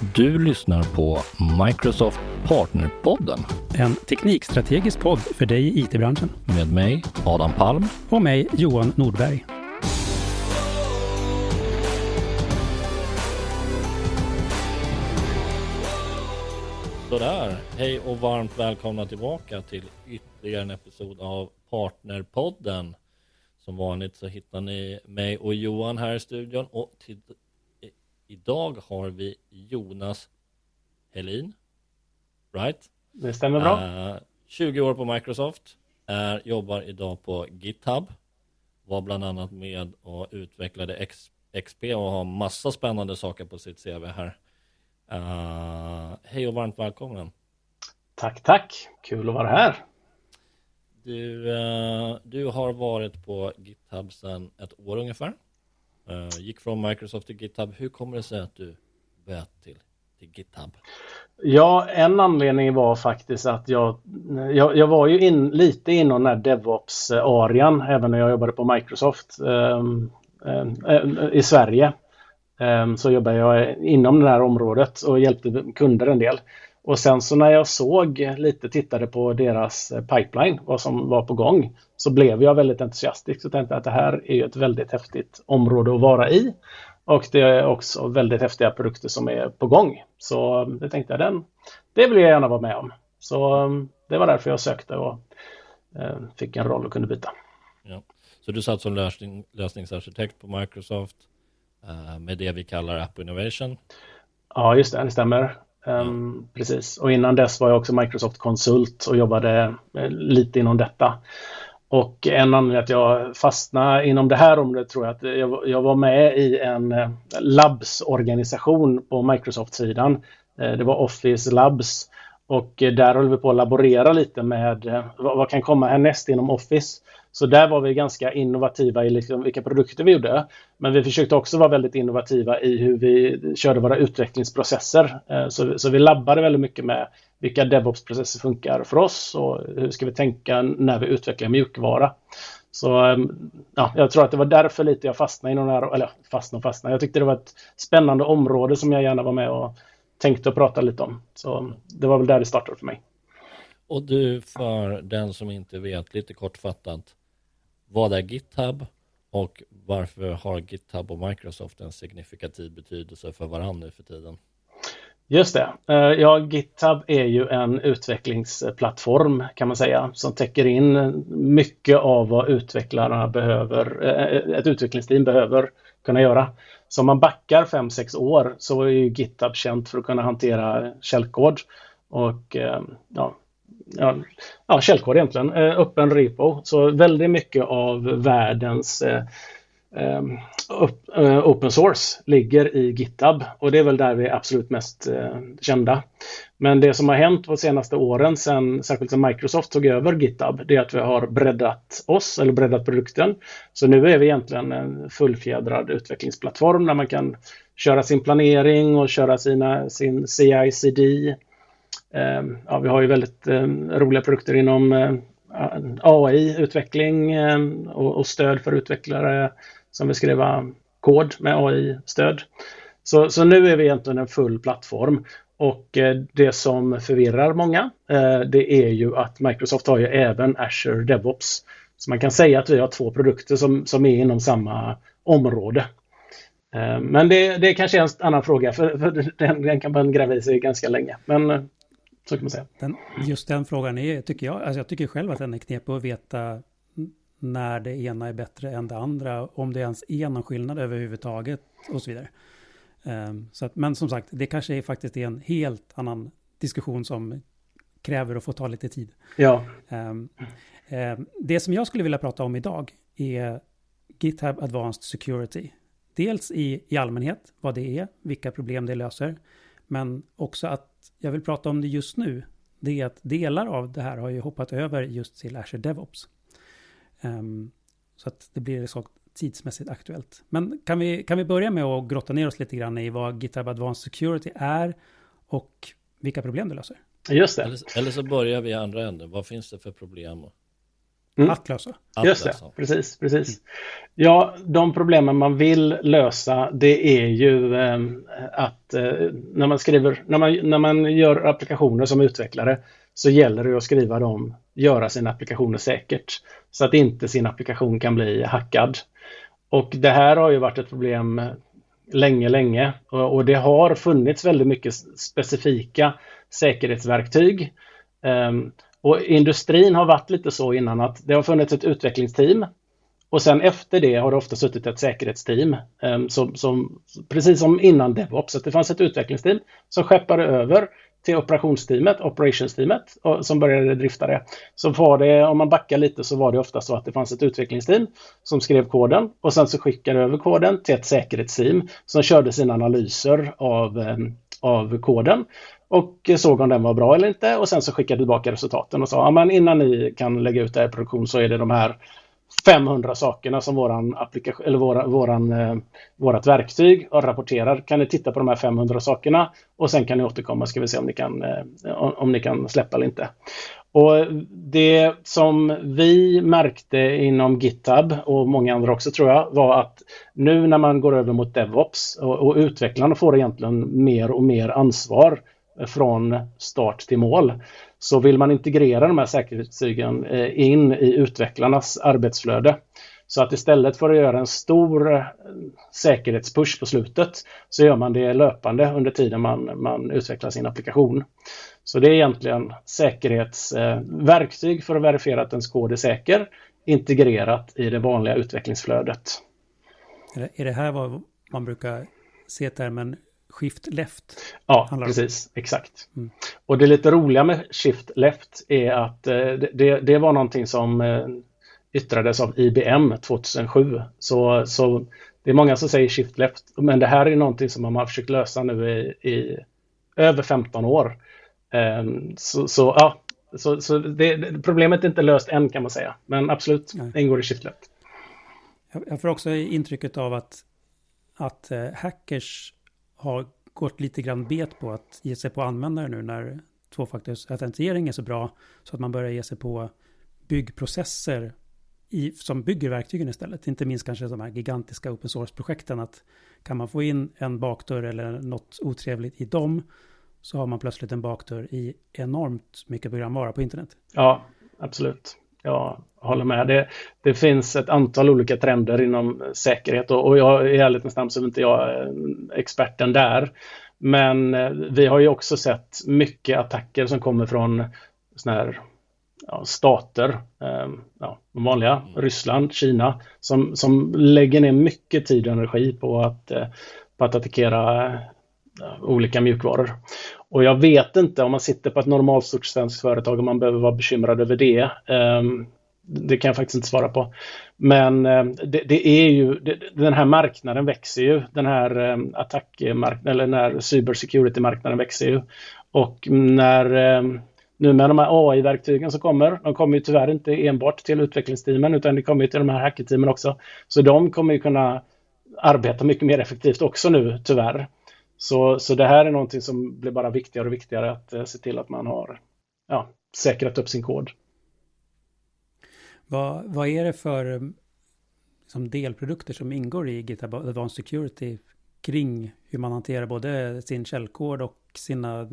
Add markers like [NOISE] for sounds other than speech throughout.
Du lyssnar på Microsoft Partnerpodden En teknikstrategisk podd för dig i IT-branschen. med mig, Adam Palm. Och mig, Johan Nordberg. Sådär, hej och varmt välkomna tillbaka till ytterligare en episod av Partnerpodden. Som vanligt så hittar ni mig och Johan här i studion och idag har vi Jonas Helin. Right? Det stämmer bra. Eh, 20 år på Microsoft, är, jobbar idag på GitHub, var bland annat med och utvecklade XP och har massa spännande saker på sitt CV här. Eh, hej och varmt välkommen. Tack, tack. Kul att vara här. Du, eh, du har varit på GitHub sedan ett år ungefär. Eh, gick från Microsoft till GitHub. Hur kommer det sig att du bytte till, till GitHub? Ja, en anledning var faktiskt att jag, jag, jag var ju in, lite inom den här DevOps-arian även när jag jobbade på Microsoft um, um, i Sverige. Ehm, så jobbade jag inom det här området och hjälpte kunder en del. Och sen så när jag såg lite, tittade på deras pipeline, vad som var på gång, så blev jag väldigt entusiastisk och tänkte att det här är ju ett väldigt häftigt område att vara i. Och det är också väldigt häftiga produkter som är på gång. Så det tänkte jag, den, det vill jag gärna vara med om. Så um, det var därför jag sökte och eh, fick en roll och kunde byta. Ja. Så du satt som lösning, lösningsarkitekt på Microsoft eh, med det vi kallar App Innovation. Ja, just det, det stämmer. Um, Precis. Och innan dess var jag också Microsoft-konsult och jobbade eh, lite inom detta. Och en anledning att jag fastnade inom det här området tror jag att jag, jag var med i en labbsorganisation labs-organisation på Microsoft-sidan. Eh, det var Office Labs och där höll vi på att laborera lite med vad, vad kan komma härnäst inom Office. Så där var vi ganska innovativa i liksom vilka produkter vi gjorde. Men vi försökte också vara väldigt innovativa i hur vi körde våra utvecklingsprocesser. Eh, så, så vi labbade väldigt mycket med vilka DevOps-processer funkar för oss och hur ska vi tänka när vi utvecklar mjukvara. Så ehm, ja, jag tror att det var därför lite jag fastnade inom det här, eller fastnade och fastnade. Jag tyckte det var ett spännande område som jag gärna var med och tänkte och prata lite om. Så det var väl där det startade för mig. Och du, för den som inte vet, lite kortfattat, vad är GitHub och varför har GitHub och Microsoft en signifikativ betydelse för varandra nu för tiden? Just det. Eh, ja, GitHub är ju en utvecklingsplattform kan man säga som täcker in mycket av vad utvecklarna behöver, eh, ett utvecklingsteam behöver kunna göra. Så om man backar 5-6 år så är ju GitHub känt för att kunna hantera källkod och eh, ja, ja, ja, källkod egentligen, eh, öppen repo. Så väldigt mycket av världens eh, eh, open source ligger i GitHub och det är väl där vi är absolut mest kända. Men det som har hänt de senaste åren, sen, särskilt sen Microsoft tog över GitHub, det är att vi har breddat oss, eller breddat produkten. Så nu är vi egentligen en fullfjädrad utvecklingsplattform där man kan köra sin planering och köra sina, sin CI-CD. Eh, ja, vi har ju väldigt eh, roliga produkter inom eh, AI-utveckling eh, och, och stöd för utvecklare som vill skriva kod med AI-stöd. Så, så nu är vi egentligen en full plattform och eh, det som förvirrar många eh, det är ju att Microsoft har ju även Azure DevOps. Så man kan säga att vi har två produkter som, som är inom samma område. Ehm, men det, det är kanske är en annan fråga för, för den, den kan man gräva i sig ganska länge. Men eh, så kan man säga. Den, just den frågan är, tycker jag, alltså jag tycker själv att den är knepig att veta när det ena är bättre än det andra, om det ens är någon skillnad överhuvudtaget och så vidare. Ehm, så att, men som sagt, det kanske är faktiskt är en helt annan diskussion som kräver att få ta lite tid. Ja, Ehm, ehm, det som jag skulle vilja prata om idag är GitHub Advanced Security. Dels i, i allmänhet, vad det är, vilka problem det löser, men också att jag vill prata om det just nu. Det är att delar av det här har ju hoppat över just till Azure DevOps. Ehm, så att det blir så tidsmässigt aktuellt. Men kan vi, kan vi börja med att grotta ner oss lite grann i vad GitHub Advanced Security är och vilka problem det löser? just det. Eller, eller så börjar vi i andra änden. Vad finns det för problem mm. att lösa. Just det, precis, precis. Ja, de problemen man vill lösa det är ju eh, att eh, när man skriver, när man, när man gör applikationer som utvecklare så gäller det att skriva dem, göra sina applikationer säkert så att inte sin applikation kan bli hackad. Och det här har ju varit ett problem länge, länge och, och det har funnits väldigt mycket specifika säkerhetsverktyg. Um, och industrin har varit lite så innan att det har funnits ett utvecklingsteam och sen efter det har det ofta suttit ett säkerhetsteam. Ehm, som, som, precis som innan DevOps, att det fanns ett utvecklingsteam som skeppade över till operationsteamet, operationsteamet, som började drifta det. Så var det, om man backar lite så var det ofta så att det fanns ett utvecklingsteam som skrev koden och sen så skickade över koden till ett säkerhetsteam som körde sina analyser av, ehm, av koden och såg om den var bra eller inte och sen så skickade tillbaka resultaten och sa ja, men innan ni kan lägga ut det här i produktion så är det de här 500 sakerna som våran applikation eller våra, våran, eh, vårat verktyg rapporterar. Kan ni titta på de här 500 sakerna och sen kan ni återkomma ska vi se om ni kan, eh, om ni kan släppa eller inte. Och Det som vi märkte inom GitHub och många andra också tror jag var att nu när man går över mot DevOps och, och utvecklarna får egentligen mer och mer ansvar från start till mål. Så vill man integrera de här säkerhetstygen eh, in i utvecklarnas arbetsflöde så att istället för att göra en stor eh, säkerhetspush på slutet så gör man det löpande under tiden man, man utvecklar sin applikation. Så det är egentligen säkerhetsverktyg eh, för att verifiera att ens kod är säker integrerat i det vanliga utvecklingsflödet. Är det här vad man brukar se termen Shift Left. Ja, precis. Exakt. Mm. Och det lite roliga med Shift Left är att eh, det, det var någonting som eh, yttrades av IBM 2007. Så, så det är många som säger Shift Left, men det här är någonting som man har försökt lösa nu i, i över 15 år. Um, så, så, ja, så, så det, problemet är inte löst än kan man säga, men absolut, det ingår i Shift Left. Jag får också intrycket av att, att uh, hackers har gått lite grann bet på att ge sig på användare nu när tvåfaktorsautentisering är så bra så att man börjar ge sig på byggprocesser i, som bygger verktygen istället. Inte minst kanske de här gigantiska open source-projekten att kan man få in en bakdörr eller något otrevligt i dem så har man plötsligt en bakdörr i enormt mycket programvara på internet. Ja, absolut jag håller med. Det, det finns ett antal olika trender inom säkerhet och, och jag, i ärlighetens namn så är inte jag experten där. Men eh, vi har ju också sett mycket attacker som kommer från såna här ja, stater, eh, ja, de vanliga, Ryssland, Kina, som, som lägger ner mycket tid och energi på att, eh, på att attackera olika mjukvaror. Och jag vet inte om man sitter på ett normalstort svenskt företag om man behöver vara bekymrad över det. Ehm, det kan jag faktiskt inte svara på. Men ehm, det, det, är ju, det, den här marknaden växer ju. Den här ehm, attackmarknaden, eller den här cybersecurity-marknaden växer ju. Och när nu med de här AI-verktygen som kommer, de kommer ju tyvärr inte enbart till utvecklingsteamen utan det kommer till de här hackerteamen också. Så de kommer ju kunna arbeta mycket mer effektivt också nu, tyvärr. Så, så det här är någonting som blir bara viktigare och viktigare att eh, se till att man har ja, säkrat upp sin kod. Vad, vad är det för eh, som delprodukter som ingår i GitHub Advanced Security kring hur man hanterar både sin källkod och sina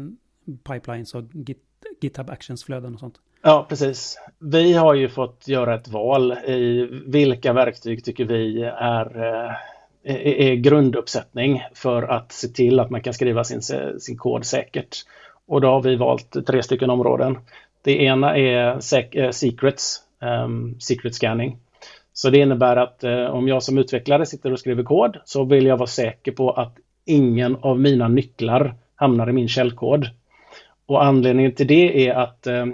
pipelines och Git, GitHub Actions-flöden och sånt? Ja, precis. Vi har ju fått göra ett val i vilka verktyg tycker vi är eh, är grunduppsättning för att se till att man kan skriva sin, sin kod säkert. Och då har vi valt tre stycken områden. Det ena är eh, secrets, um, secret scanning. Så det innebär att eh, om jag som utvecklare sitter och skriver kod så vill jag vara säker på att ingen av mina nycklar hamnar i min källkod. Och anledningen till det är att Eh,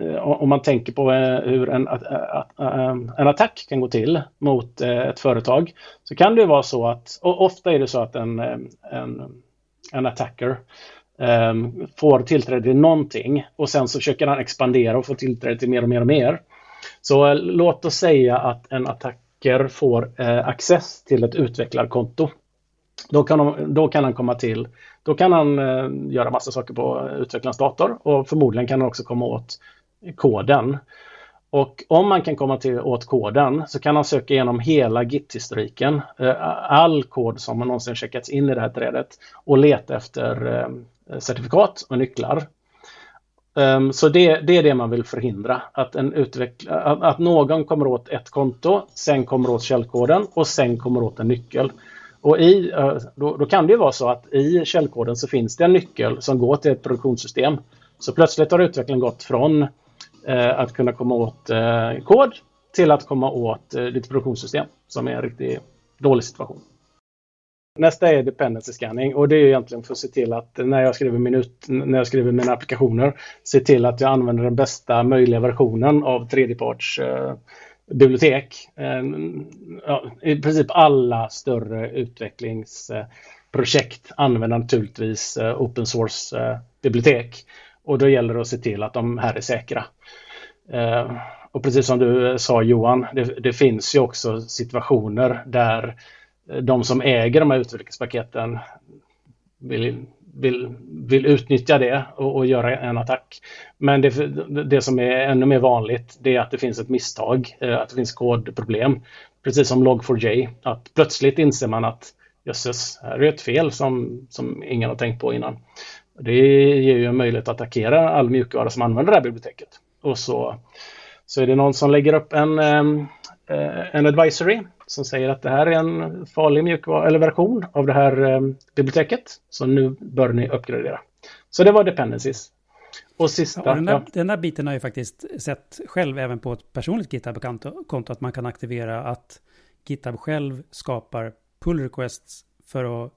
Eh, om man tänker på eh, hur en, eh, en attack kan gå till mot ett företag så kan det vara så att, och ofta är det så att en, en, en attacker ehm, får tillträde till någonting och sen så försöker han expandera och få tillträde till mer och mer och mer. Så låt oss säga att en attacker får access till ett utvecklarkonto. Då kan, de, då kan han komma till då kan han eh, göra massa saker på eh, utvecklarens dator och förmodligen kan han också komma åt koden. Och om man kan komma till åt koden så kan han söka igenom hela Git-historiken, eh, all kod som har någonsin checkats in i det här trädet och leta efter eh, certifikat och nycklar. Um, så det, det, är det man vill förhindra, att, en utveckla, att, någon kommer åt ett konto, sen kommer åt källkoden och sen kommer åt en nyckel. Och i, eh, då, då, kan det vara så att i källkoden så finns det en nyckel som går till ett produktionssystem. Så plötsligt har utvecklingen gått från eh, att kunna komma åt eh, kod till att komma åt eh, ditt produktionssystem som är en riktigt dålig situation. Nästa är dependency scanning och det är egentligen för att se till att när jag skriver, min ut, när jag skriver mina applikationer se till att jag använder den bästa möjliga versionen av tredjeparts eh, bibliotek. Eh, ja, I princip alla större utvecklingsprojekt använder naturligtvis eh, open source-bibliotek. Eh, och då gäller det att se till att de här är säkra. Och precis som du sa Johan, det, det finns ju också situationer där de som äger de här utvecklingspaketen vill, vill, vill utnyttja det och, och göra en attack. Men det, det, som är ännu mer vanligt det är att det finns ett misstag, eh, att det finns kodproblem. Precis som Log4j, att plötsligt inser man att jösses, här är ett fel som, som ingen har tänkt på innan. Det ger ju en möjlighet att attackera all mjukvara som använder det här biblioteket. Och så, så är det någon som lägger upp en, eh, en advisory som säger att det här är en farlig mjukvara eller version av det här eh, biblioteket. Så nu bör ni uppgradera. Så det var dependencies. Och sista. Ja, den, där, ja. den där biten har jag faktiskt sett själv även på ett personligt GitHub-konto att man kan aktivera att GitHub själv skapar pull requests för att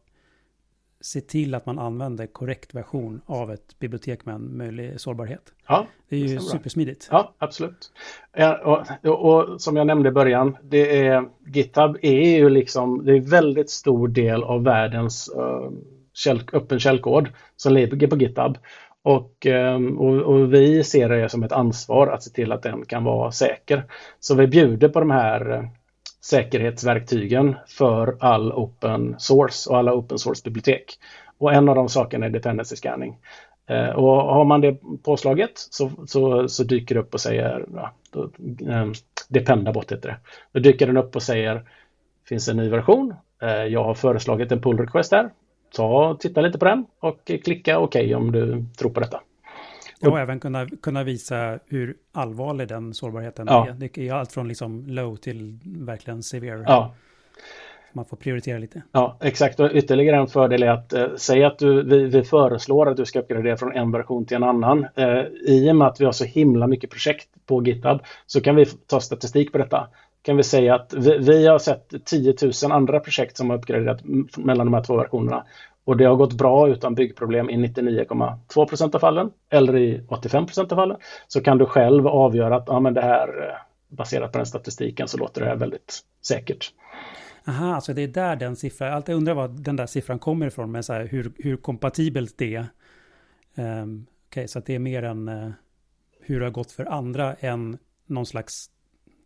se till att man använder korrekt version av ett bibliotek med en möjlig sårbarhet. Ja, det är ju supersmidigt. Ja, absolut. Ja, och, och, som jag nämnde i början, det är, GitHub är ju liksom, det är en väldigt stor del av världens uh, käll, öppen källkod som ligger på GitHub. Och, um, och, och, vi ser det som ett ansvar att se till att den kan vara säker. Så vi bjuder på de här säkerhetsverktygen för all open source och alla open source-bibliotek. Och en av de sakerna är dependency scanning. Eh, och har man det påslaget så, så, så dyker det upp och säger, ja, då, eh, Dependabot heter det. Då dyker den upp och säger, finns en ny version, eh, jag har föreslagit en pull request här, ta titta lite på den och klicka OK om du tror på detta. Och även kunna, kunna visa hur allvarlig den sårbarheten ja. är. Det är allt från liksom low till verkligen severe. Ja. Man får prioritera lite. Ja, exakt. Och ytterligare en fördel är att eh, säga att du, vi, vi föreslår att du ska uppgradera från en version till en annan. Eh, I och med att vi har så himla mycket projekt på GitHub så kan vi ta statistik på detta. Kan vi säga att vi, vi har sett 10 000 andra projekt som har uppgraderat mellan de här två versionerna. Och det har gått bra utan byggproblem i 99,2 procent av fallen eller i 85 procent av fallen. Så kan du själv avgöra att ja, men det här eh, baserat på den statistiken så låter det här väldigt säkert. Aha, alltså det är där den siffran, jag alltid undrar var den där siffran kommer ifrån med så här, hur, hur kompatibelt det är. Um, Okej, okay, så det är mer än uh, hur det har gått för andra än någon slags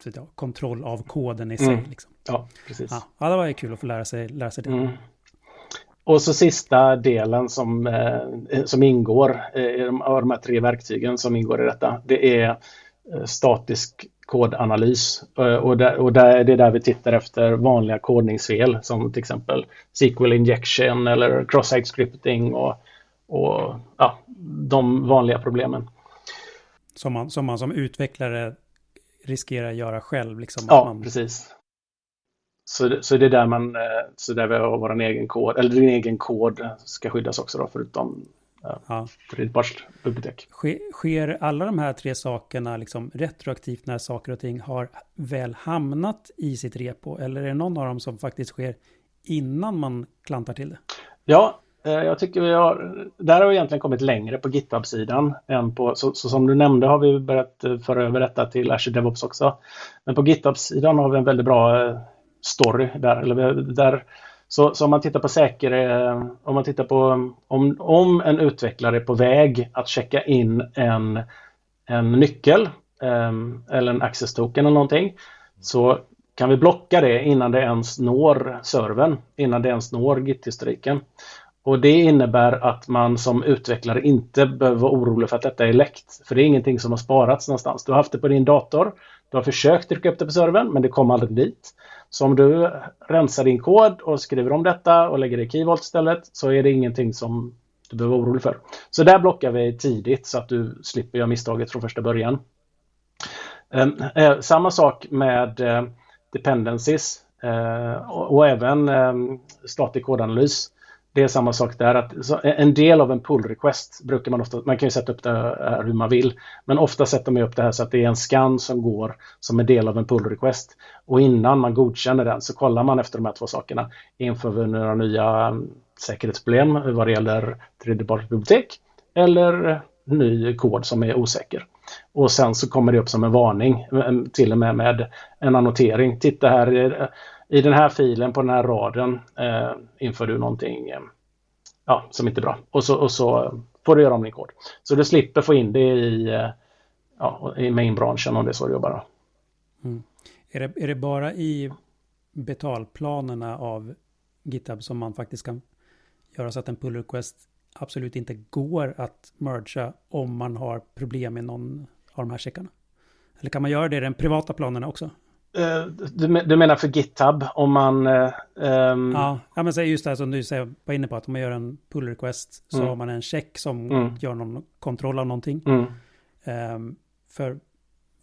jag, kontroll av koden i sig. Mm. Liksom. Ja, precis. Ja, det var ju kul att få lära sig, lära sig det. Mm. Och så sista delen som, eh, som ingår eh, i de, av de här tre verktygen som ingår i detta. Det är eh, statisk kodanalys och, där, och där, det är där vi tittar efter vanliga kodningsfel som till exempel SQL injection eller cross-site scripting och, och ja, de vanliga problemen. Som man, som man som utvecklare riskerar att göra själv? Liksom, ja, man... precis. Så, så det är där man, eh, så där vi har vår egen kod, eller din egen kod ska skyddas också då, förutom ja. tredjepartsbibliotek. Sker alla de här tre sakerna liksom retroaktivt när saker och ting har väl hamnat i sitt repo? Eller är det någon av dem som faktiskt sker innan man klantar till det? Ja, eh, jag tycker vi har, där har vi egentligen kommit längre på GitHub-sidan än på, så, så, som du nämnde har vi börjat eh, föra över detta till Azure DevOps också. Men på GitHub-sidan har vi en väldigt bra story där. Eller där så, så om man tittar på säkerhet, eh, om man tittar på om, om en utvecklare är på väg att checka in en, en nyckel eh, eller en access token eller någonting så kan vi blocka det innan det ens når servern, innan det ens når git-historiken. Och det innebär att man som utvecklare inte behöver vara orolig för att detta är läckt. För det är ingenting som har sparats någonstans. Du har haft det på din dator. Du har försökt trycka upp det på servern men det kom aldrig dit. Så om du rensar din kod och skriver om detta och lägger det i keyvolt istället så är det ingenting som du behöver vara orolig för. Så där blockar vi tidigt så att du slipper göra misstaget från första början. Ehm, eh, samma sak med eh, dependencies eh, och även ehm, statisk kodanalys. Det är samma sak där. Att eh, en del av en pull request brukar man ofta, man kan ju sätta upp det här hur man vill, men ofta sätter man upp det här så att det är en scan som går som en del av en pull request. Och innan man godkänner den så kollar man efter de här två sakerna. Inför vi några nya mm, säkerhetsproblem vad det gäller tredjepartsbibliotek bibliotek eller ny kod som är osäker. Och sen så kommer det upp som en varning, mm, till och med med en annotering. Titta här, eh, i den här filen på den här raden eh, inför du någonting eh, ja, som inte är bra. Och så, och så får du göra om din kod. Så du slipper få in det i, eh, ja, i mainbranschen om det är så du jobbar. Mm. Är, det, är det bara i betalplanerna av GitHub som man faktiskt kan göra så att en pull request absolut inte går att mergea om man har problem med någon av de här checkarna? Eller kan man göra det i den privata planerna också? Uh, du, menar för GitHub om man... Um... ja, ja, men just det som du var inne på att om man gör en pull request så mm. har man en check som mm. gör någon kontroll av någonting. Mm. Um, för,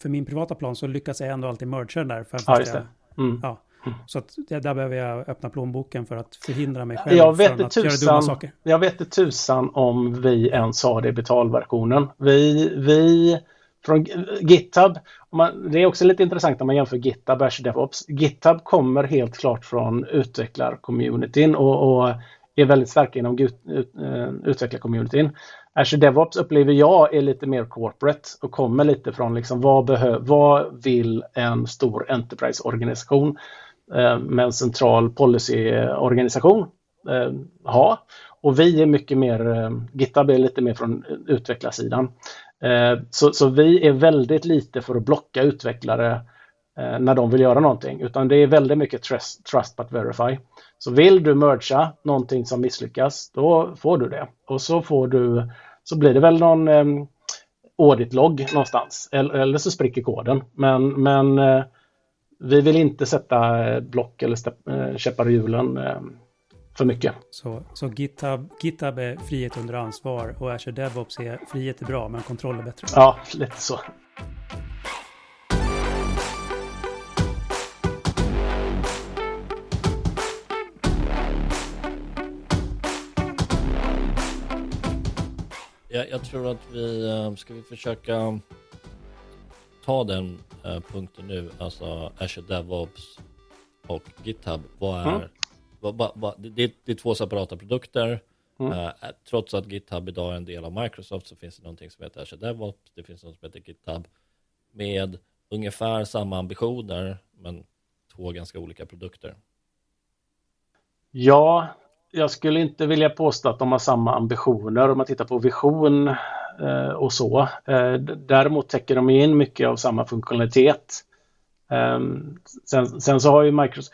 för min privata plan så lyckas jag ändå alltid mergea den där. För ja, just det. Jag, ja, så att där behöver jag öppna plånboken för att förhindra mig själv jag vet från att tusan, göra dumma saker. Jag vet inte tusan om vi ens har det i betalversionen. Vi, vi från GitHub, man, det är också lite intressant när man jämför GitHub och Azure DevOps. GitHub kommer helt klart från utvecklarcommunityn och, och är väldigt starka inom ut, ut, utvecklarcommunityn. Azure DevOps upplever jag är lite mer corporate och kommer lite från liksom vad, behö, vad vill en stor enterprise-organisation Eh, med en central policyorganisation eh, ha. Och vi är mycket mer, eh, GitHub är lite mer från utvecklarsidan. Eh, så, så vi är väldigt lite för att blocka utvecklare eh, när de vill göra någonting, utan det är väldigt mycket trust, trust but verify. Så vill du mercha någonting som misslyckas, då får du det. Och så får du, så blir det väl någon eh, audit-logg någonstans, eller, eller, så spricker koden. Men, men vi vill inte sätta block eller käppar i hjulen för mycket. Så, så GitHub, GitHub är frihet under ansvar och Azure DevOps är frihet är bra men kontroll är bättre? Ja, lite så. Jag, jag tror att vi ska vi försöka ta den uh, punkten nu, alltså Azure DevOps och GitHub. Vad är, mm. Det, det, är två separata produkter. Mm. Uh, trots att GitHub idag är en del av Microsoft så finns det någonting som heter Azure DevOps. Det finns något som heter GitHub med ungefär samma ambitioner men två ganska olika produkter. Ja, jag skulle inte vilja påstå att de har samma ambitioner. Om man tittar på vision Eh, och så. Eh, däremot täcker de in mycket av samma funktionalitet. Ehm, sen, sen så har ju Microsoft,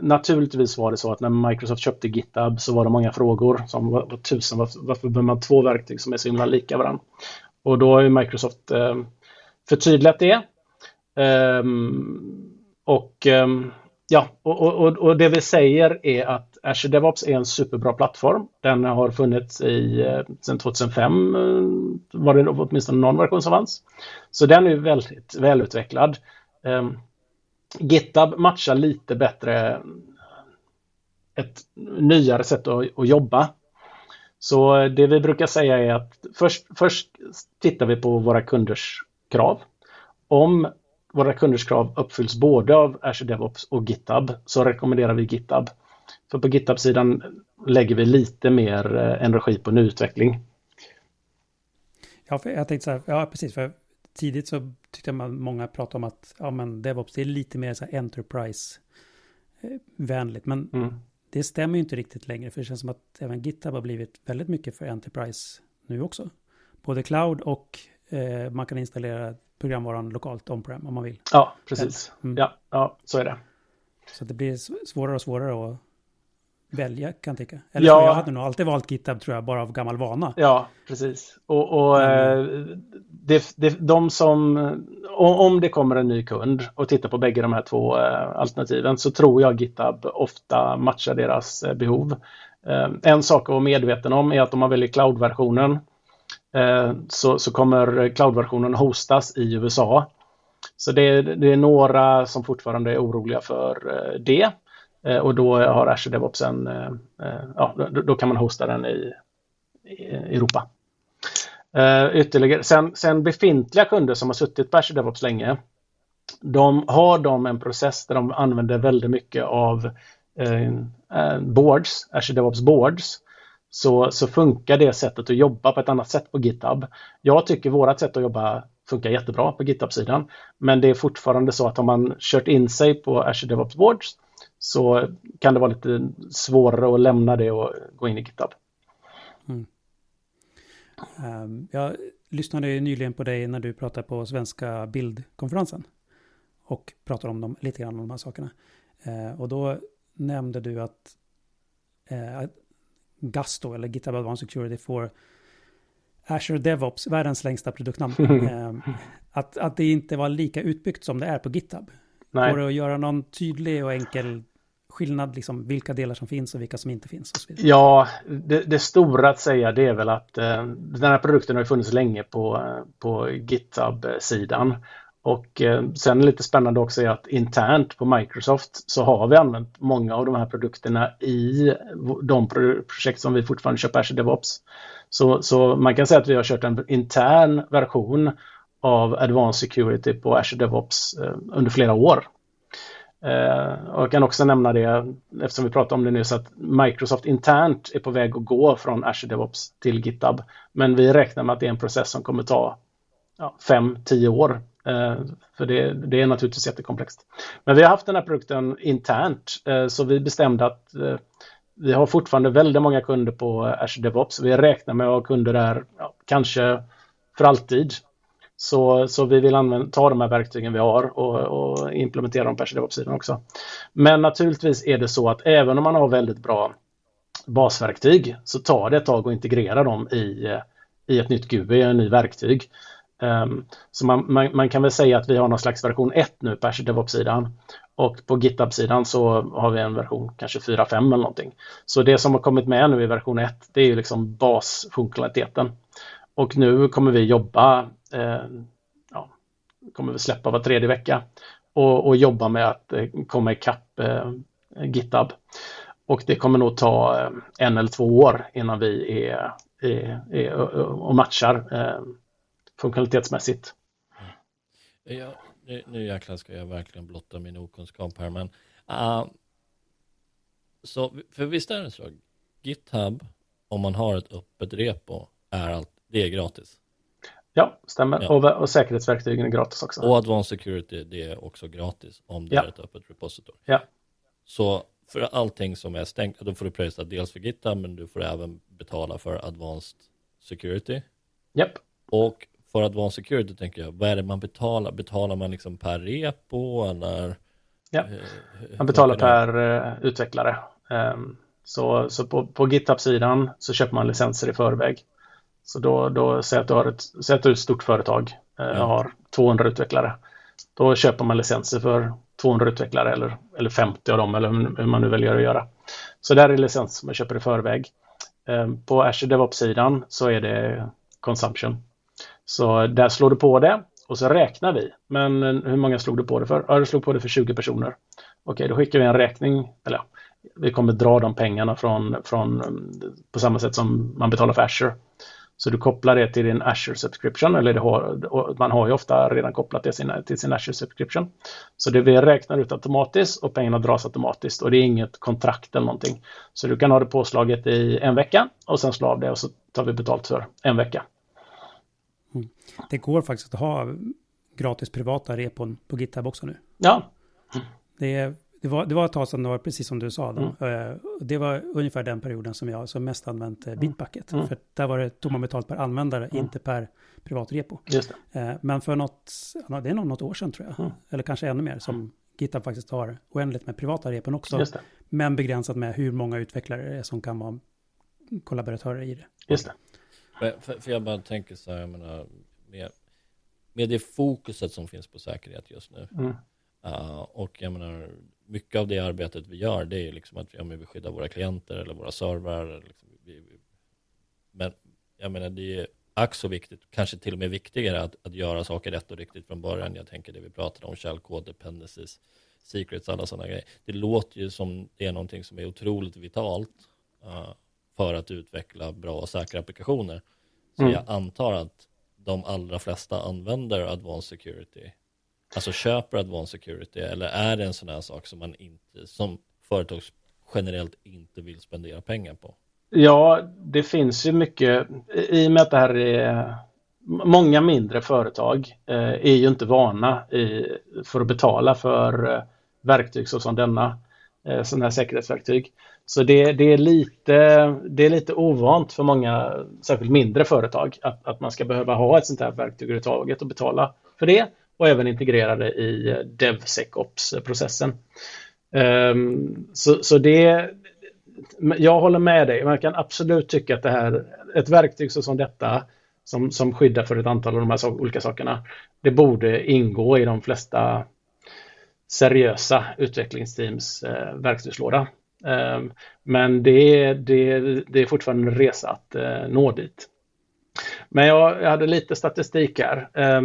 naturligtvis var det så att när Microsoft köpte GitHub så var det många frågor som var, var tusen, varför, varför behöver man två verktyg som är så himla lika varandra? Och då har ju Microsoft eh, förtydligat det. Um, och um, ja, och, och, och, det vi säger är att Azure DevOps är en superbra plattform. Den har funnits i, eh, sedan 2005, eh, var det åtminstone någon version som fanns. Så den är väldigt välutvecklad. Eh, GitHub matchar lite bättre ett nyare sätt att, att, jobba. Så det vi brukar säga är att först, först tittar vi på våra kunders krav. Om våra kunders krav uppfylls både av Azure DevOps och GitHub så rekommenderar vi GitHub. För på GitHub-sidan lägger vi lite mer eh, energi på nyutveckling. Ja, för jag tänkte så här, ja precis, för tidigt så tyckte man många pratade om att ja, men DevOps det är lite mer så enterprise-vänligt, men mm. det stämmer ju inte riktigt längre, för det känns som att även GitHub har blivit väldigt mycket för enterprise nu också. Både cloud och eh, man kan installera programvaran lokalt on-prem om man vill. Ja, precis. Mm. Ja, ja, så är det. Så det blir svårare och svårare att välja kan jag tycka. Eller Ja. jag hade nog alltid valt GitHub tror jag, bara av gammal vana. Ja, precis. Och, och eh, det, det, de som, om det kommer en ny kund och tittar på bägge de här två eh, alternativen så tror jag GitHub ofta matchar deras eh, behov. Eh, En sak att vara medveten om är att om man väljer cloud-versionen så, så kommer cloud-versionen hostas i USA. Så det, det är några som fortfarande är oroliga för det. Eh, Och då har Azure DevOps en, eh, eh, ja, då, då kan man hosta den i, i Europa. Eh, ytterligare, sen, sen befintliga kunder som har suttit på Azure DevOps länge, de har de en process där de använder väldigt mycket av eh, eh, boards, Azure DevOps boards, så, så funkar det sättet att jobba på ett annat sätt på GitHub. Jag tycker vårat sätt att jobba funkar jättebra på GitHub-sidan, men det är fortfarande så att om man kört in sig på Azure DevOps boards så kan det vara lite svårare att lämna det och gå in i GitHub. Ehm, Jag lyssnade ju nyligen på dig när du pratade på Svenska bildkonferensen. Och pratade om dem, lite grann om de här sakerna. Eh, Och då nämnde du att eh, att Gusto, eller GitHub Advanced Security, får Azure DevOps, världens längsta produktnamn. [LAUGHS] Ehm, att, att det inte var lika utbyggt som det är på GitHub. Nej. Går det att göra någon tydlig och enkel skillnad, liksom vilka delar som finns och vilka som inte finns? Och så vidare? Ja, det, det stora att säga det är väl att eh, den här produkten har funnits länge på, på GitHub-sidan. Och eh, sen lite spännande också är att internt på Microsoft så har vi använt många av de här produkterna i de pro- projekt som vi fortfarande kör på Azure DevOps. Så, så man kan säga att vi har kört en intern version av Advanced Security på Azure DevOps eh, under flera år. Eh, och jag kan också nämna det, eftersom vi pratade om det nyss, att Microsoft internt är på väg att gå från Azure DevOps till GitHub. Men vi räknar med att det är en process som kommer ta 5-10 år. Eh, för det, det är naturligtvis jättekomplext. Men vi har haft den här produkten internt, så vi bestämde att vi har fortfarande väldigt många kunder på Azure DevOps. Vi räknar med att ha kunder där ja, kanske för alltid. Så, så vi vill använda, ta de här verktygen vi har och, och implementera dem på Azure DevOps-sidan också. Men naturligtvis är det så att även om man har väldigt bra basverktyg så tar det ett tag att integrera dem i, i ett nytt GUI, en ny verktyg. Um, så man, man, man kan väl säga att vi har någon slags version 1 nu på Azure DevOps-sidan. Och på GitHub-sidan så har vi en version kanske 4-5 eller någonting. Så det som har kommit med nu i version 1 det är ju liksom basfunktionaliteten. Och nu kommer vi jobba, eh, ja, kommer vi släppa var tredje vecka och, och jobba med att eh, komma ikapp eh, GitHub. Och det kommer nog ta eh, en eller två år innan vi är, är, är och matchar eh, funktionalitetsmässigt. Mm. Ja, nu, nu jäklar ska jag verkligen blotta min okunskap här, men uh, så, för visst är det så, GitHub, om man har ett öppet repo, är allt, det är gratis. Ja, stämmer. Ja. Och, och säkerhetsverktygen är gratis också. Och Advanced Security, det är också gratis om det Ja. är ett öppet repositor. Ja. Så för allting som är stängt, då får du pröjsa dels för GitHub, men du får även betala för Advanced Security. Japp. Och för Advanced Security tänker jag, vad är det man betalar? Betalar man liksom per repo eller? Ja. Eh, Man betalar per eh, utvecklare. Ehm, så så på, på GitHub-sidan så köper man licenser i förväg. Så då, då säg att du har ett, säg att du är ett stort företag, eh, Ja. har 200 utvecklare. Då köper man licenser för 200 utvecklare eller, eller 50 av dem eller hur man nu väljer att göra. Så där är licens som man köper i förväg. Ehm, På Azure DevOps-sidan så är det consumption. Så där slår du på det och så räknar vi. Men eh, hur många slog du på det för? Ja, du slog på det för 20 personer. Okej, då skickar vi en räkning. Eller ja, vi kommer dra de pengarna från, från mm, på samma sätt som man betalar för Azure. Så du kopplar det till din Azure subscription, eller har, man har ju ofta redan kopplat det till sin Azure subscription. Så det vi räknar ut automatiskt och pengarna dras automatiskt och det är inget kontrakt eller någonting. Så du kan ha det påslaget i en vecka och sen slå av det och så tar vi betalt för en vecka. Det går faktiskt att ha gratis privata repon på GitHub också nu. Ja, Det, det, var, det var ett tag sedan, det var precis som du sa. Då. Mm. Eh, Det var ungefär den perioden som jag som mest använt eh, Bitbucket. Mm. För där var det, tog man betalt per användare, Mm. inte per privat repo. just det. Eh, Men för något, det är nog något år sedan tror jag. Mm. Eller kanske ännu mer, som GitHub faktiskt har oändligt med privata repon också. Just det. Men begränsat med hur många utvecklare det är som kan vara kollaboratörer i det. Just det. För, för jag bara tänker så här, jag menar, med, med det fokuset som finns på säkerhet just nu. Mm. Uh, och jag menar, mycket av det arbetet vi gör, det är liksom att ja, vi skyddar våra klienter eller våra servrar. Liksom, men jag menar, det är ack så viktigt, kanske till och med viktigare att, att göra saker rätt och riktigt från början. Jag tänker det vi pratade om, källkod, dependencies, secrets, alla sådana grejer. Det låter ju som det är någonting som är otroligt vitalt uh, för att utveckla bra och säkra applikationer. Så mm. jag antar att de allra flesta använder advanced security, alltså köper advanced security, eller är det en sån här sak som man inte, som företag generellt inte vill spendera pengar på? Ja, det finns ju mycket, i och med att det här är Många mindre företag eh, är ju inte vana i, för att betala för eh, verktyg såsom denna, eh, sådana här säkerhetsverktyg. Så det, det, är lite, det är lite ovant för många, särskilt mindre företag, att, att man ska behöva ha ett sånt här verktyg överhuvudtaget och betala för det och även integrerade i DevSecOps-processen. Ehm, så, så det, jag håller med dig, man kan absolut tycka att det här, ett verktyg som detta, som, som skyddar för ett antal av de här olika sakerna, det borde ingå i de flesta seriösa utvecklingsteams eh, verktygslåda. Eh, men det, det, det är fortfarande en resa att eh, nå dit. Men jag, jag hade lite statistik här. Eh,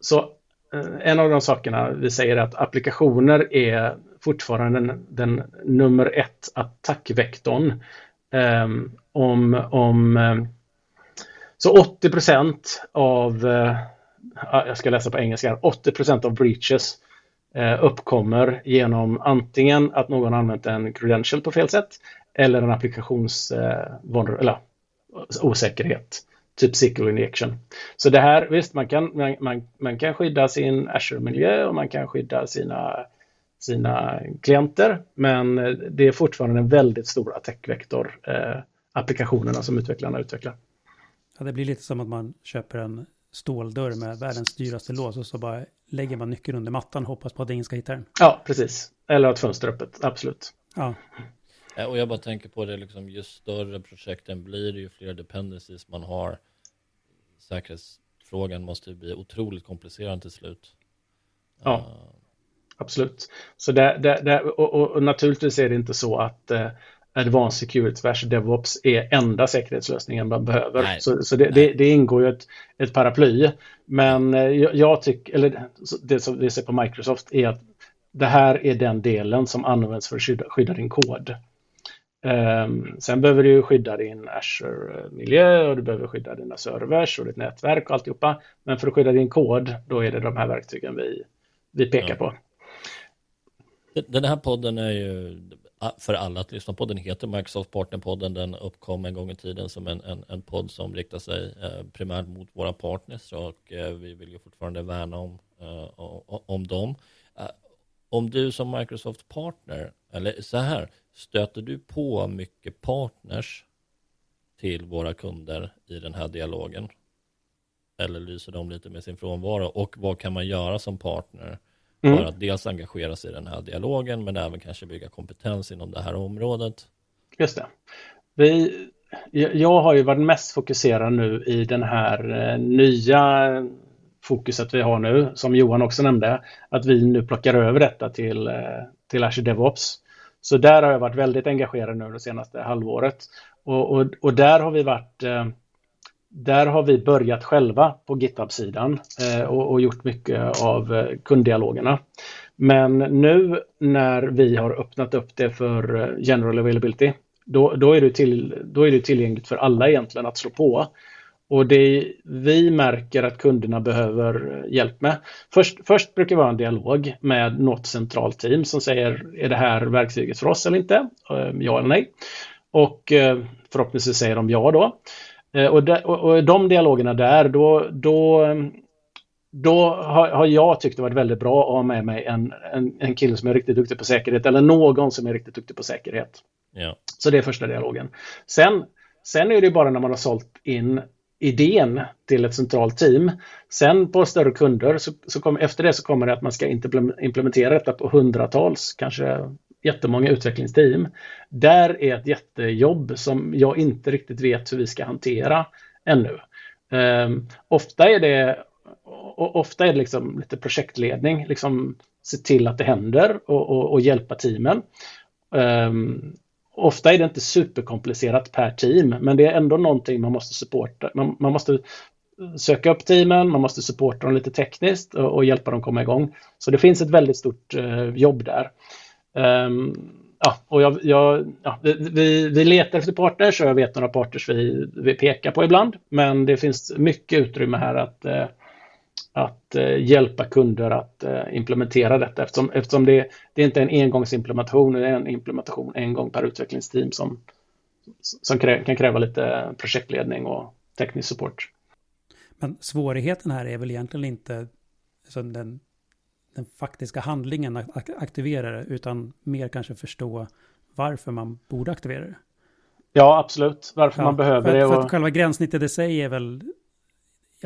så Eh, en av de sakerna vi säger är att applikationer är fortfarande den, den nummer ett attackvektorn. Um, om, om, eh, så 80% av, uh, jag ska läsa på engelska, 80% av breaches uppkommer genom antingen att någon använt en credential på fel sätt eller en applikations eller, osäkerhet, typ SQL injection. Så det här, visst, man kan, man, man, man kan skydda sin Azure-miljö och man kan skydda sina, sina klienter, men det är fortfarande en väldigt stor attackvektor, eh, applikationerna som utvecklarna utvecklar. Ja, det blir lite som att man köper en ståldörr med världens dyraste lås och så bara lägger man nyckeln under mattan och hoppas på att ingen ska hitta den. Ja, precis. Eller ett fönster öppet, absolut. Ja. Och jag bara tänker på det, liksom, ju större projekten blir, ju fler dependencies man har. Säkerhetsfrågan måste bli otroligt komplicerad till slut. Ja, uh. absolut. Så det, det, det och, och, och, naturligtvis är det inte så att uh, Advanced Security Bash DevOps är enda säkerhetslösningen man behöver. Nej, så, så det, det, det, ingår ju ett, ett paraply. Men eh, jag, jag tycker, eller det som vi ser på Microsoft är att det här är den delen som används för att skydda, skydda din kod. Um, sen behöver du skydda din Azure-miljö och du behöver skydda dina servers och ditt nätverk och alltihopa. Men för att skydda din kod, då är det de här verktygen vi, vi pekar ja. på. Den här podden är ju för alla att lyssna på. Den heter Microsoft Partnerpodden. Den uppkom en gång i tiden som en, en, en podd som riktar sig eh, primärt mot våra partners och eh, vi vill ju fortfarande värna om, eh, om dem. Om du som Microsoft partner, eller så här, stöter du på mycket partners till våra kunder i den här dialogen? Eller lyser de lite med sin frånvaro? Och vad kan man göra som partner Mm. För att dels engagera sig i den här dialogen men även kanske bygga kompetens inom det här området. Just det. Vi, jag har ju varit mest fokuserad nu i den här eh, nya fokuset vi har nu, som Johan också nämnde, att vi nu plockar över detta till, eh, till Azure DevOps. Så där har jag varit väldigt engagerad nu det senaste halvåret. Och, och, och där har vi varit eh, där har vi börjat själva på GitHub-sidan eh, och, och, gjort mycket av eh, kunddialogerna. Men nu när vi har öppnat upp det för general availability, då, då, är, det till, då är det tillgängligt för alla egentligen att slå på. Och det vi märker att kunderna behöver hjälp med. Först, först brukar det vara en dialog med något centralt team som säger är det här verktyget för oss eller inte? Ja eller nej? Och förhoppningsvis säger de ja då. Eh, och, de, och de dialogerna där, då, då, då har, har, jag tyckt det varit väldigt bra att ha med mig en, en, en kille som är riktigt duktig på säkerhet eller någon som är riktigt duktig på säkerhet. Ja. Så det är första dialogen. Sen, sen är det bara när man har sålt in idén till ett centralt team. Sen på större kunder, så, så kom, efter det så kommer det att man ska implementera detta på hundratals, kanske jättemånga utvecklingsteam. Där är ett jättejobb som jag inte riktigt vet hur vi ska hantera ännu. Um, ofta är det ofta är det liksom lite projektledning, liksom se till att det händer och, och, och hjälpa teamen. Um, ofta är det inte superkomplicerat per team, men det är ändå någonting man måste supporta. Man, man måste söka upp teamen, man måste supporta dem lite tekniskt och, och hjälpa dem komma igång. Så det finns ett väldigt stort uh, jobb där. Um, ja, och jag, jag, ja, vi, vi letar efter partners och jag vet några partners vi, vi pekar på ibland. Men det finns mycket utrymme här att, uh, att uh, hjälpa kunder att implementera detta eftersom, eftersom det, det är inte är en engångsimplementation, det är en implementation en gång per utvecklingsteam som, som krä, kan kräva lite projektledning och teknisk support. Men svårigheten här är väl egentligen inte alltså den, den faktiska handlingen att aktivera det, utan mer kanske förstå varför man borde aktivera det. Ja, absolut. Varför ja, man behöver för, det. Och... För att själva gränssnittet i sig är väl,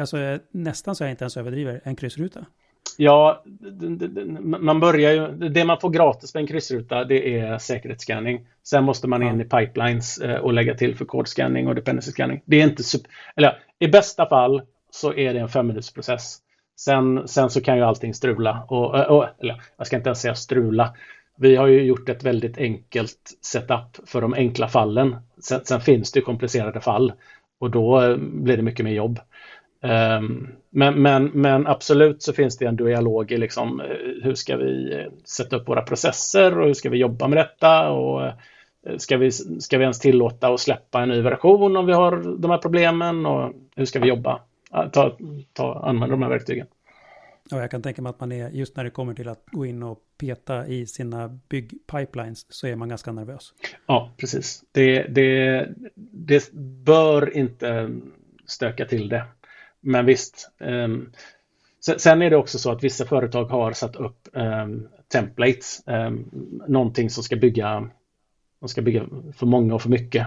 alltså nästan så jag inte ens överdriver, en kryssruta. Ja, man börjar ju, det man får gratis med en kryssruta det är säkerhetsscanning. Sen måste man in i pipelines eh, och lägga till för kodscanning och dependency scanning. Det är inte super, eller i bästa fall så är det en femminutersprocess. Sen, sen så kan ju allting strula. Och, och, eller, jag ska inte ens säga strula. Vi har ju gjort ett väldigt enkelt setup för de enkla fallen. Sen, sen finns det komplicerade fall och då eh, blir det mycket mer jobb. Um, men, men, men, absolut så finns det en dialog i liksom, eh, hur ska vi eh, sätta upp våra processer och hur ska vi jobba med detta och ska vi, ska vi ens tillåta att släppa en ny version om vi har de här problemen och hur ska vi jobba? ta, ta, använda de här verktygen. Ja, jag kan tänka mig att man är, just när det kommer till att gå in och peta i sina byggpipelines så är man ganska nervös. Ja, precis. Det, det, det bör inte stöka till det. Men visst. Um, sen är det också så att vissa företag har satt upp um, templates, um, någonting som ska bygga, som ska bygga för många och för mycket.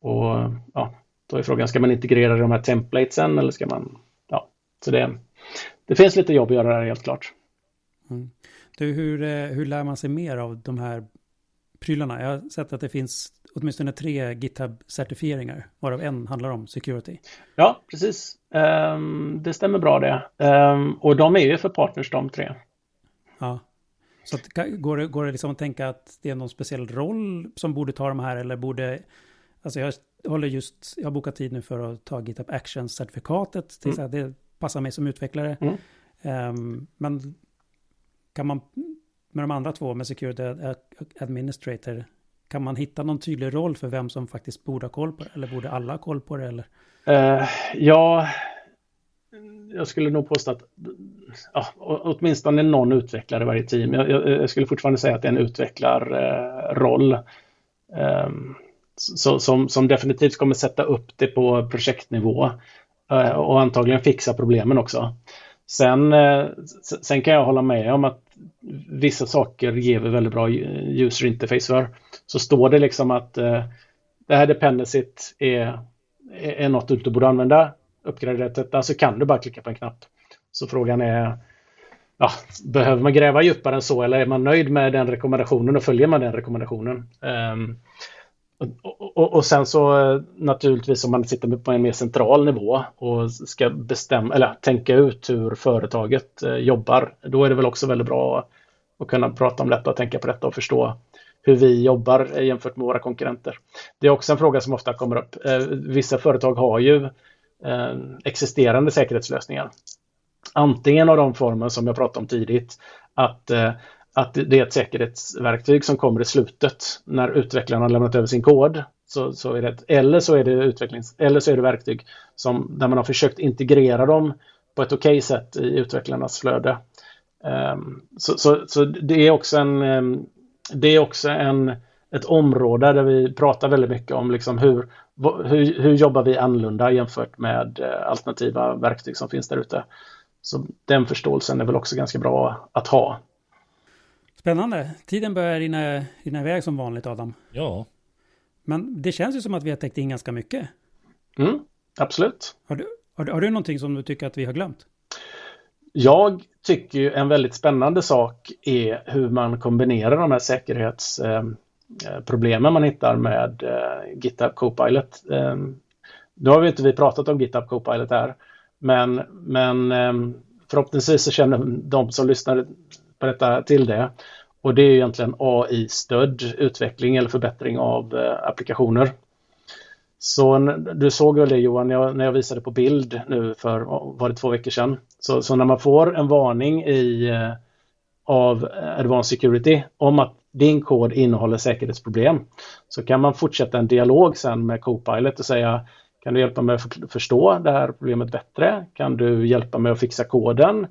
Och ja, då är frågan, ska man integrera de här templatesen eller ska man... Ja, så det, det finns lite jobb att göra där helt klart. Mm. Du, hur, eh, hur lär man sig mer av de här prylarna? Jag har sett att det finns åtminstone tre GitHub-certifieringar, varav en handlar om security. Ja, precis. Um, det stämmer bra det. Um, och de är ju för partners de tre. Ja. Så att, går, det, går det liksom att tänka att det är någon speciell roll som borde ta de här eller borde... Alltså jag håller just, jag har bokat tid nu för att ta GitHub Actions-certifikatet. Mm. Det passar mig som utvecklare. Mm. Um, men kan man med de andra två, med Security Administrator, kan man hitta någon tydlig roll för vem som faktiskt borde ha koll på det? Eller borde alla ha koll på det? Eller? Uh, ja, jag skulle nog påstå att ja, åtminstone någon utvecklare i varje team. Jag, jag, jag, skulle fortfarande säga att det är en utvecklarroll. Um, så, som, som definitivt kommer sätta upp det på projektnivå eh, och antagligen fixa problemen också. Sen, eh, sen kan jag hålla med om att vissa saker ger vi väldigt bra user interface för. Så står det liksom att eh, det här dependencyt är, är något du inte borde använda, uppgradera detta, så kan du bara klicka på en knapp. Så frågan är, ja, behöver man gräva djupare än så eller är man nöjd med den rekommendationen och följer man den rekommendationen? Um, och, och, och, sen så eh, naturligtvis om man sitter på en mer central nivå och ska bestämma eller tänka ut hur företaget eh, jobbar, då är det väl också väldigt bra att kunna prata om detta och tänka på detta och förstå hur vi jobbar jämfört med våra konkurrenter. Det är också en fråga som ofta kommer upp. Eh, vissa företag har ju existerande säkerhetslösningar. Antingen av de former som jag pratade om tidigt, att att det är ett säkerhetsverktyg som kommer i slutet när utvecklaren har lämnat över sin kod. Så, så är det ett, eller, så är det utvecklings, eller så är det verktyg som, där man har försökt integrera dem på ett okej okay sätt i utvecklarnas flöde. Um, så, så, så, det är också en, um, det är också en, ett område där vi pratar väldigt mycket om liksom hur, hur, hur jobbar vi annorlunda jämfört med uh, alternativa verktyg som finns där ute. Så den förståelsen är väl också ganska bra att ha. Spännande. Tiden börjar rinna, rinna iväg som vanligt, Adam. Ja. Men det känns ju som att vi har täckt in ganska mycket. Mm, absolut. Har du, har, har du någonting som du tycker att vi har glömt? jag tycker ju en väldigt spännande sak är hur man kombinerar de här säkerhetsproblemen man hittar med GitHub Copilot. Nu har vi inte vi pratat om GitHub Copilot här, men, men förhoppningsvis så känner de som lyssnar på detta till det. Och det är egentligen AI-stödd utveckling eller förbättring av eh, applikationer. Så du såg väl det Johan när jag visade på bild nu för var det två veckor sedan. Så, så när man får en varning i, eh, av Advanced Security om att din kod innehåller säkerhetsproblem så kan man fortsätta en dialog sen med Copilot och säga kan du hjälpa mig att förstå det här problemet bättre? Kan du hjälpa mig att fixa koden?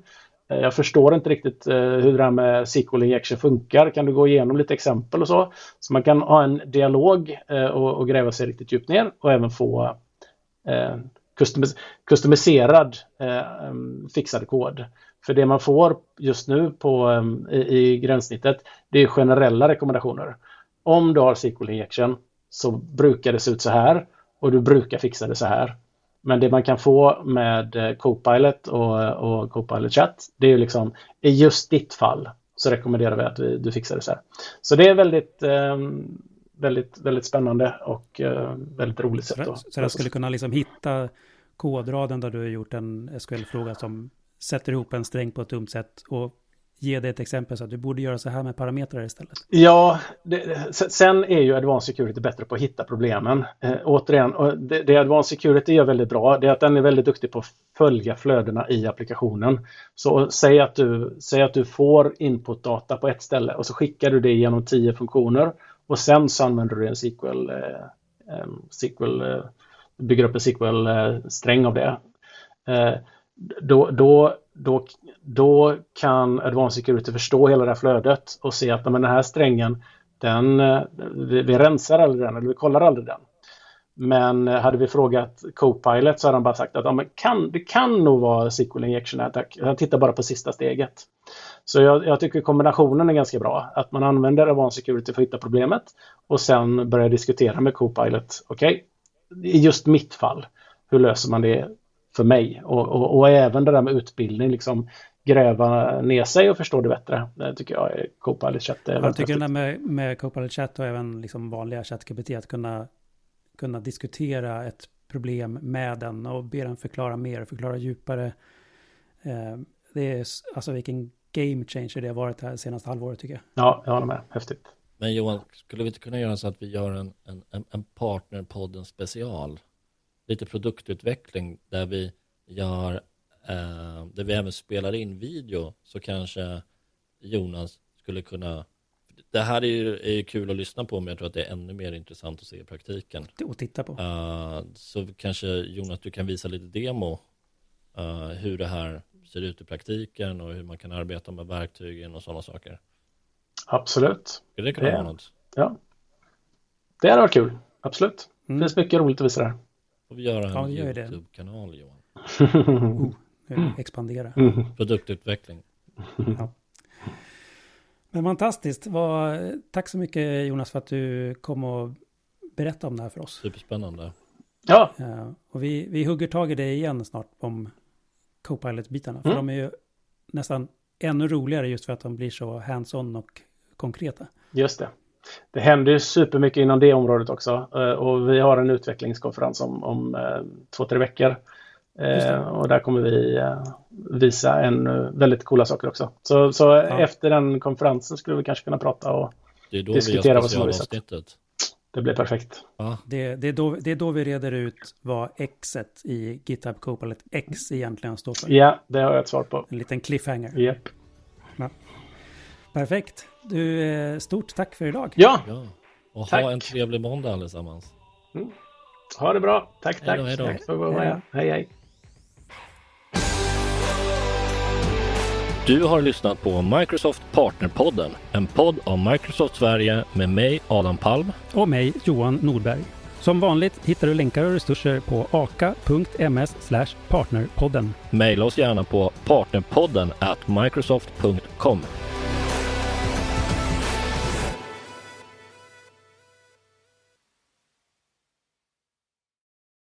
Eh, jag förstår inte riktigt eh, hur det här med SQL injection funkar. Kan du gå igenom lite exempel och så? Så man kan ha en dialog eh, och, gräva sig riktigt djupt ner och även få customiserad fixad kod. För det man får just nu på, i, gränssnittet, det är generella rekommendationer. Om du har SQL injection så brukar det se ut så här och du brukar fixa det så här. Men det man kan få med eh, Copilot och, och Copilot Chat, det är ju liksom i just ditt fall så rekommenderar vi att vi, du fixar det så här. Så det är väldigt, eh, väldigt, väldigt spännande och eh, väldigt roligt sätt. Så, så jag skulle kunna liksom hitta kodraden där du har gjort en SQL-fråga som sätter ihop en sträng på ett dumt sätt och ge dig ett exempel så att du borde göra så här med parametrar istället. Ja, det, sen är ju Advanced Security bättre på att hitta problemen. Eh, återigen, det, det Advanced Security gör väldigt bra, det är att den är väldigt duktig på att följa flödena i applikationen. Så säg att du, säg att du får inputdata på ett ställe och så skickar du det genom tio funktioner och sen så använder du en SQL, eh, SQL eh, bygger upp en SQL-sträng eh, av det. Eh, då, då, då, då kan Advanced Security förstå hela det här flödet och se att men den här strängen, den, eh, vi, vi rensar aldrig den eller vi kollar aldrig den. Men eh, hade vi frågat Copilot så hade han bara sagt att ja, men kan, det kan nog vara SQL injection attack. Han tittar bara på sista steget. Så jag, jag, tycker kombinationen är ganska bra. Att man använder Advanced Security för att hitta problemet och sen börjar diskutera med Copilot. Okej, okay, i just mitt fall, hur löser man det för mig. Och, och, och, även det där med utbildning, liksom gräva ner sig och förstå det bättre. Det tycker jag är Copilot Chat. Är jag tycker det där med, med Copilot Chat och även liksom vanliga ChatGPT att kunna, kunna diskutera ett problem med den och be den förklara mer, förklara djupare. Eh, det är alltså vilken game changer det har varit det här senaste halvåret tycker jag. Ja, jag håller med. Häftigt. Men Johan, skulle vi inte kunna göra så att vi gör en, en, en partnerpodden special? Lite produktutveckling där vi gör, eh, där vi även spelar in video så kanske Jonas skulle kunna det här är ju, är ju kul att lyssna på men jag tror att det är ännu mer intressant att se i praktiken. Och titta på. Uh, så kanske Jonas du kan visa lite demo uh, hur det här ser ut i praktiken och hur man kan arbeta med verktygen och sådana saker. Absolut. Skulle det kunna det, vara något? Ja. Det hade varit kul. Absolut. Mm. Det finns mycket roligt att visa där får vi göra en ja, YouTube-kanal Johan. oh, expandera. Mm. Produktutveckling. Ja. Men fantastiskt. Var, tack så mycket Jonas för att du kom och berättade om det här för oss. Superspännande. Ja. Uh, och vi, vi hugger tag i det igen snart om Copilot-bitarna. För mm. de är ju nästan ännu roligare just för att de blir så hands-on och konkreta. Just det det händer ju supermycket inom det området också eh, och vi har en utvecklingskonferens om, om eh, två, tre veckor. Eh, och där kommer vi visa en väldigt coola saker också. Så, så ja. efter den konferensen skulle vi kanske kunna prata och diskutera vad som har visat. Det blir perfekt. Ja. Det, det, är då, det är då vi reder ut vad X i GitHub Copilot X egentligen står för. Ja, det har jag ett svar på. En liten cliffhanger. Yep. Perfekt. Du, eh, stort tack för idag. Ja, ja. Och tack. ha en trevlig måndag allesammans. Mm. Ha det bra. Tack, tack. Hej då, hej då. Tack för hej, hej. Du har lyssnat på Microsoft Partnerpodden, en podd av Microsoft Sverige med mig Adam Palm och mig Johan Nordberg. Som vanligt hittar du länkar och resurser på aka.ms partnerpodden. Maila oss gärna på partnerpodden at microsoft.com.